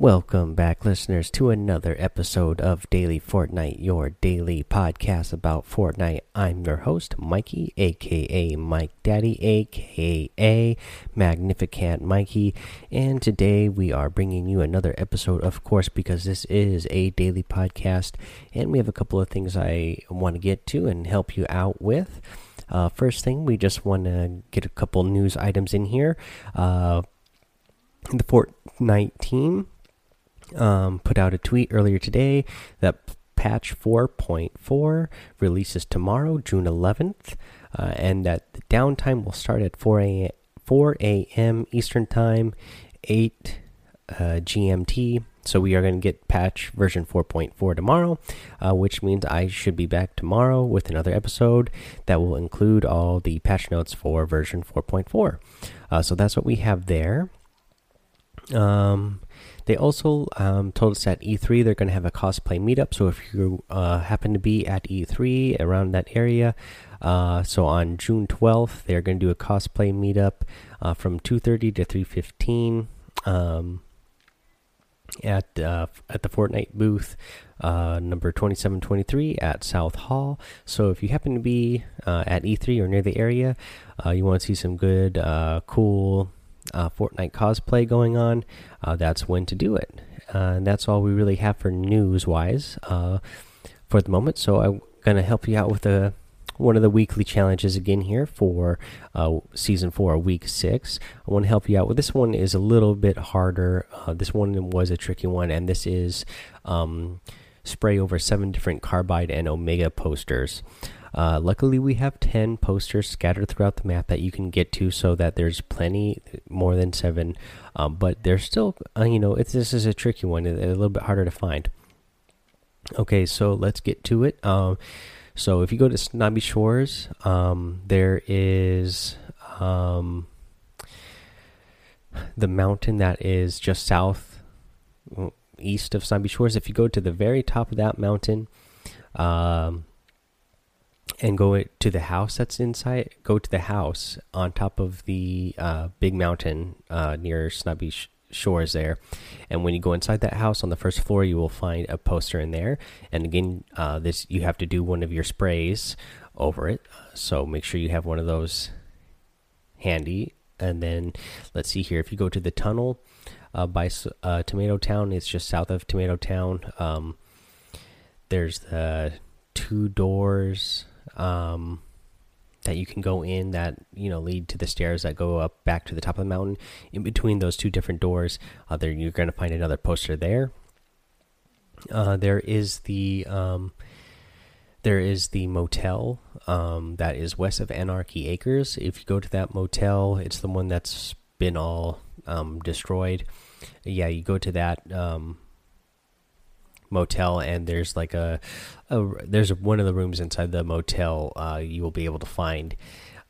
Welcome back, listeners, to another episode of Daily Fortnite, your daily podcast about Fortnite. I'm your host, Mikey, aka Mike Daddy, aka Magnificent Mikey, and today we are bringing you another episode, of course, because this is a daily podcast, and we have a couple of things I want to get to and help you out with. Uh, first thing, we just want to get a couple news items in here. Uh, the Fortnite team um, put out a tweet earlier today that patch 4.4 releases tomorrow, June 11th, uh, and that the downtime will start at 4 a.m. 4 a.m. Eastern Time, 8 uh, GMT. So we are going to get patch version 4.4 tomorrow, uh, which means I should be back tomorrow with another episode that will include all the patch notes for version 4.4. Uh, so that's what we have there. Um, they also um, told us at E3 they're going to have a cosplay meetup. So if you uh, happen to be at E3 around that area, uh, so on June 12th they're going to do a cosplay meetup uh, from 2:30 to 3:15 um, at uh, at the Fortnite booth. Uh, number 2723 at South Hall. So if you happen to be uh, at E3 or near the area, you want to see some good, cool uh, Fortnite cosplay going on, uh, that's when to do it. Uh, and that's all we really have for news wise uh, for the moment. So I'm going to help you out with a, one of the weekly challenges again here for uh, season four, week six. I want to help you out with this one is a little bit harder. Uh, this one was a tricky one, and this is um, spray over seven different carbide and omega posters. Uh, luckily, we have 10 posters scattered throughout the map that you can get to so that there's plenty more than seven. Um, but there's still, uh, you know, it's, this is a tricky one, a, little bit harder to find. Okay, so let's get to it. Um, so if you go to Snobby Shores, um, there is um, the mountain that is just south east of Snobby Shores. If you go to the very top of that mountain, um, and go to the house that's inside. Go to the house on top of the uh, big mountain uh, near Snobby Sh Shores there, and when you go inside that house on the first floor, you will find a poster in there. And again, uh, this you have to do one of your sprays over it, so make sure you have one of those handy. And then let's see here. If you go to the tunnel uh, by uh, Tomato Town, it's just south of Tomato Town. Um, there's the two doors um, that you can go in that you know lead to the stairs that go up back to the top of the mountain. In between those two different doors, uh, there you're going to find another poster there. Uh, there is the um, there is the motel um, that is west of Anarchy Acres. If you go to that motel, it's the one that's been all um, destroyed. Yeah, you go to that um, motel and there's like a, a there's one of the rooms inside the motel uh, you will be able to find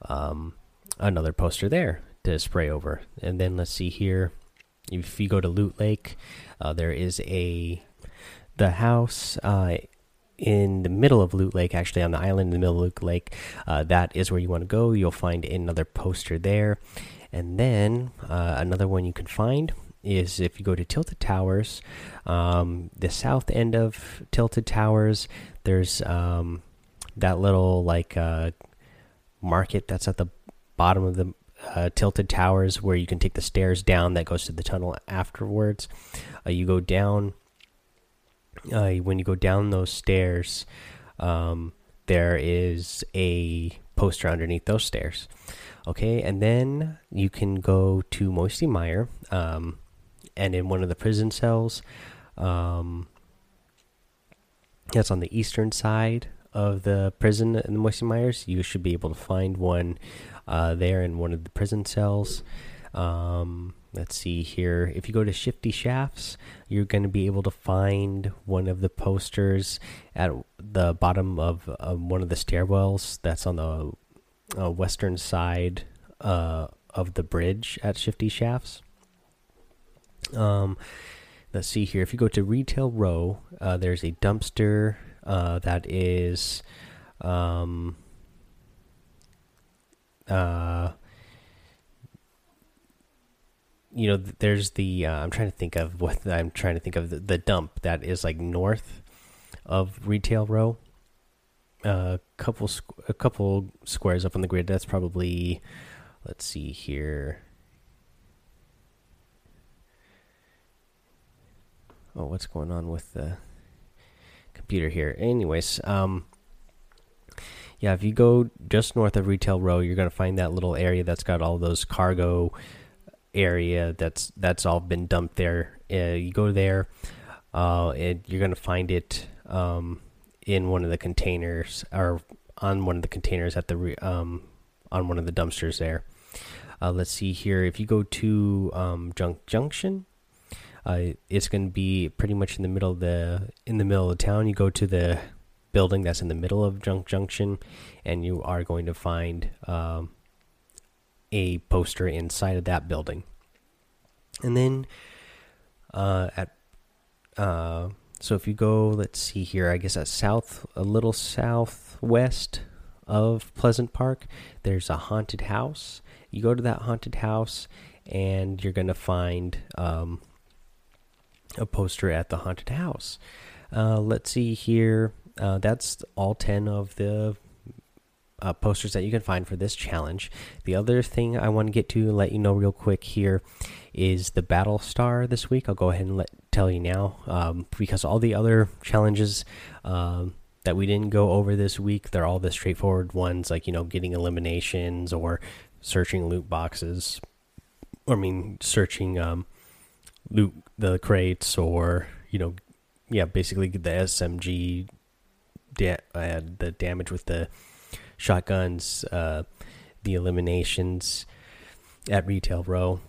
um, another poster there to spray over and then let's see here if you go to loot lake uh, there is a the house uh, in the middle of Loot Lake, actually on the island in the middle of Loot Lake. Uh, that is where you want to go. You'll find another poster there. And then uh, another one you can find is if you go to Tilted Towers, um, the south end of Tilted Towers, there's um, that little like uh, market that's at the bottom of the uh, Tilted Towers where you can take the stairs down that goes to the tunnel afterwards. Uh, you go down. Uh, when you go down those stairs, um, there is a poster underneath those stairs. Okay, and then you can go to Moisty Mire. Um, and in one of the prison cells. Um, that's on the eastern side of the prison in the Moisty Mires. You should be able to find one uh, there in one of the prison cells. Um, let's see here. If you go to Shifty Shafts, you're going to be able to find one of the posters at the bottom of one of the stairwells that's on the uh, western side uh, of the bridge at Shifty Shafts. Um, let's see here. If you go to Retail Row, uh, there's a dumpster uh, that is. Um, uh, you know, there's the uh, I'm trying to think of what I'm trying to think of the, the dump that is like north of retail row. A couple a couple squares up on the grid. That's probably let's see here. Oh, what's going on with the computer here? Anyways, um, yeah, if you go just north of Retail Row, you're gonna find that little area that's got all those cargo area that's that's all been dumped there. Uh, you go there, uh, and you're gonna find it um, in one of the containers or on one of the containers at the um, on one of the dumpsters there. Uh, let's see here. If you go to um, Junk Junction, uh, it's going to be pretty much in the middle of the in the middle of the town. You go to the building that's in the middle of Junk Junction, and you are going to find um, a poster inside of that building. And then uh, at uh, so if you go, let's see here. I guess at south, a little southwest of Pleasant Park, there's a haunted house. You go to that haunted house, and you're gonna find um, a poster at the haunted house. Uh, let's see here. Uh, that's all 10 of the uh, posters that you can find for this challenge. The other thing I want to get to let you know real quick here is the battle star this week. I'll go ahead and let tell you now um, because all the other challenges um, that we didn't go over this week, they're all the straightforward ones like you know getting eliminations or searching loot boxes. Or, I mean, searching um, loot the crates or you know, yeah, basically get the SMG, da uh, the damage with the shotguns, uh, the eliminations at retail row.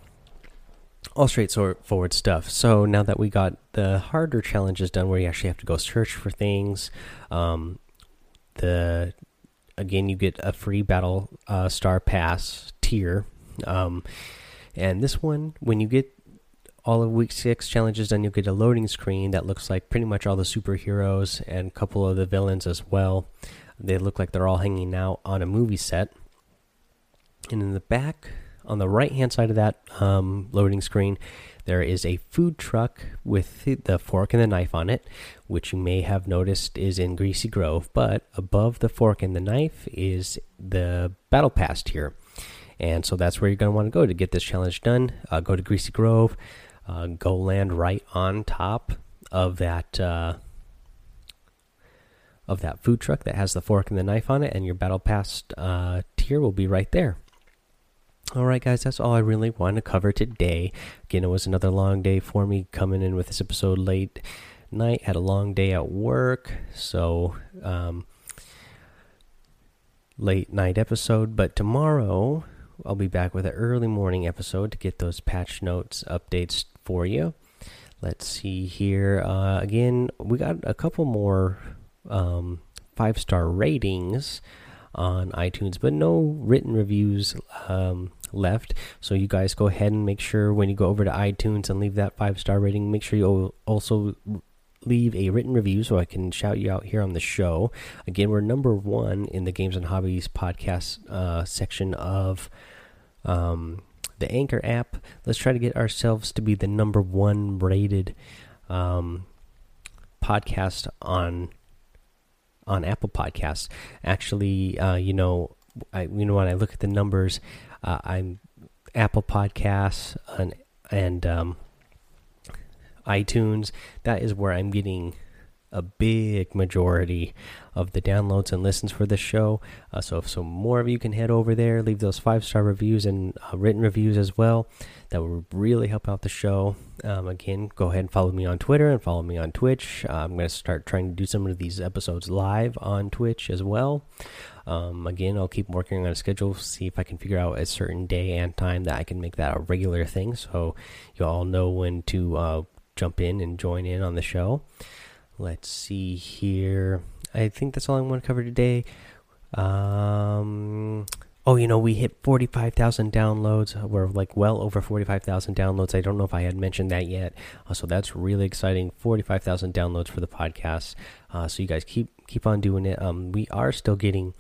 All straight, straightforward stuff. So now that we got the harder challenges done, where you actually have to go search for things, um, the again you get a free battle uh, star pass tier, um, and this one when you get all of week six challenges done, you'll get a loading screen that looks like pretty much all the superheroes and a couple of the villains as well. They look like they're all hanging out on a movie set. And in the back, on the right hand side of that um, loading screen, there is a food truck with the fork and the knife on it, which you may have noticed is in Greasy Grove. But above the fork and the knife is the Battle Pass here. And so that's where you're going to want to go to get this challenge done. Uh, go to Greasy Grove, uh, go land right on top of that. Uh, of that food truck that has the fork and the knife on it, and your battle pass uh, tier will be right there. All right, guys, that's all I really wanted to cover today. Again, it was another long day for me coming in with this episode late night. Had a long day at work, so um, late night episode. But tomorrow I'll be back with an early morning episode to get those patch notes updates for you. Let's see here. Uh, again, we got a couple more um, five star ratings on iTunes, but no written reviews um, left. So you guys go ahead and make sure when you go over to iTunes and leave that five star rating, make sure you also leave a written review so I can shout you out here on the show. Again, we're number one in the Games and Hobbies podcast uh, section of um, the Anchor app. Let's try to get ourselves to be the number one rated um, podcast on on Apple Podcasts. Actually, uh, you know, I you know when I look at the numbers, uh, I'm Apple Podcasts and and um, iTunes. That is where I'm getting a big majority of the downloads and listens for the show. Uh, so if some more of you can head over there, leave those five star reviews and uh, written reviews as well, that would really help out the show. Um, again, go ahead and follow me on Twitter and follow me on Twitch. Uh, I'm going to start trying to do some of these episodes live on Twitch as well. Um, again, I'll keep working on a schedule, see if I can figure out a certain day and time that I can make that a regular thing, so you all know when to uh, jump in and join in on the show. Let's see here. I think that's all I want to cover today. Um, oh, you know, we hit 45,000 downloads. We're like well over 45,000 downloads. I don't know if I had mentioned that yet. Uh, so that's really exciting. 45,000 downloads for the podcast. Uh, so you guys keep keep on doing it. Um, we are still getting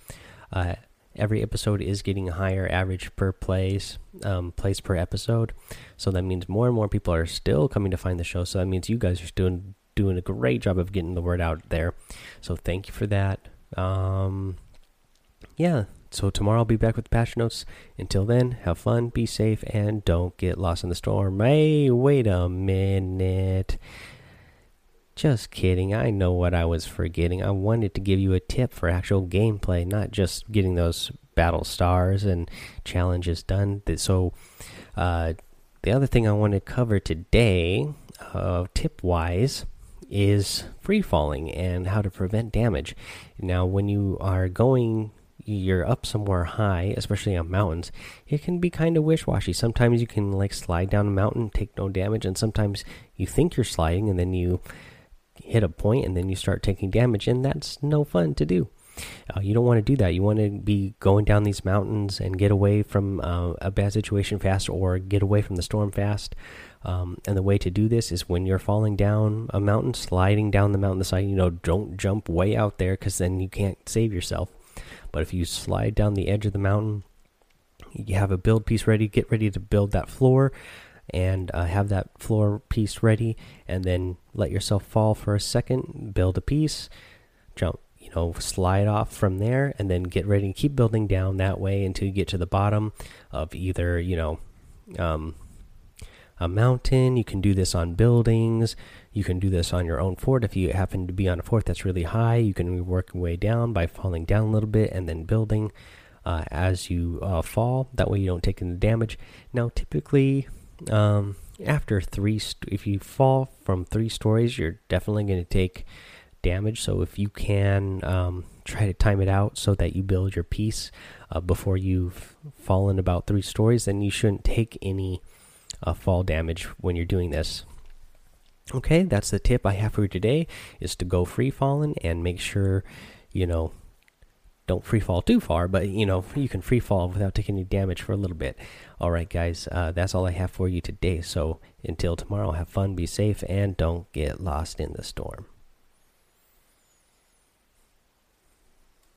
uh, every episode is getting a higher average per place um, plays per episode. So that means more and more people are still coming to find the show. So that means you guys are still doing a great job of getting the word out there. So thank you for that. Um, yeah. So tomorrow I'll be back with patch notes. Until then, have fun, be safe, and don't get lost in the storm. Hey, wait a minute. Just kidding. I know what I was forgetting. I wanted to give you a tip for actual gameplay, not just getting those battle stars and challenges done. So, uh, the other thing I want to cover today, uh, tip wise, is free falling and how to prevent damage. Now, when you are going you're up somewhere high, especially on mountains, it can be kind of wish washy. Sometimes you can like slide down a mountain, take no damage, and sometimes you think you're sliding and then you hit a point and then you start taking damage, and that's no fun to do. Uh, you don't want to do that. You want to be going down these mountains and get away from uh, a bad situation fast or get away from the storm fast. Um, and the way to do this is when you're falling down a mountain, sliding down the mountain the side, you know, don't jump way out there because then you can't save yourself. But if you slide down the edge of the mountain, you have a build piece ready, get ready to build that floor and uh, have that floor piece ready and then let yourself fall for a second build a piece jump you know slide off from there and then get ready and keep building down that way until you get to the bottom of either you know um, a mountain you can do this on buildings you can do this on your own fort if you happen to be on a fort that's really high you can work your way down by falling down a little bit and then building uh, as you uh, fall that way you don't take any damage now typically um, after three, if you fall from three stories, you're definitely going to take damage. So if you can um, try to time it out so that you build your piece uh, before you've fallen about three stories, then you shouldn't take any uh, fall damage when you're doing this. Okay, that's the tip I have for you today: is to go free falling and make sure you know don't free fall too far, but you know you can free fall without taking any damage for a little bit. All right, guys, uh, that's all I have for you today. So until tomorrow, have fun, be safe, and don't get lost in the storm.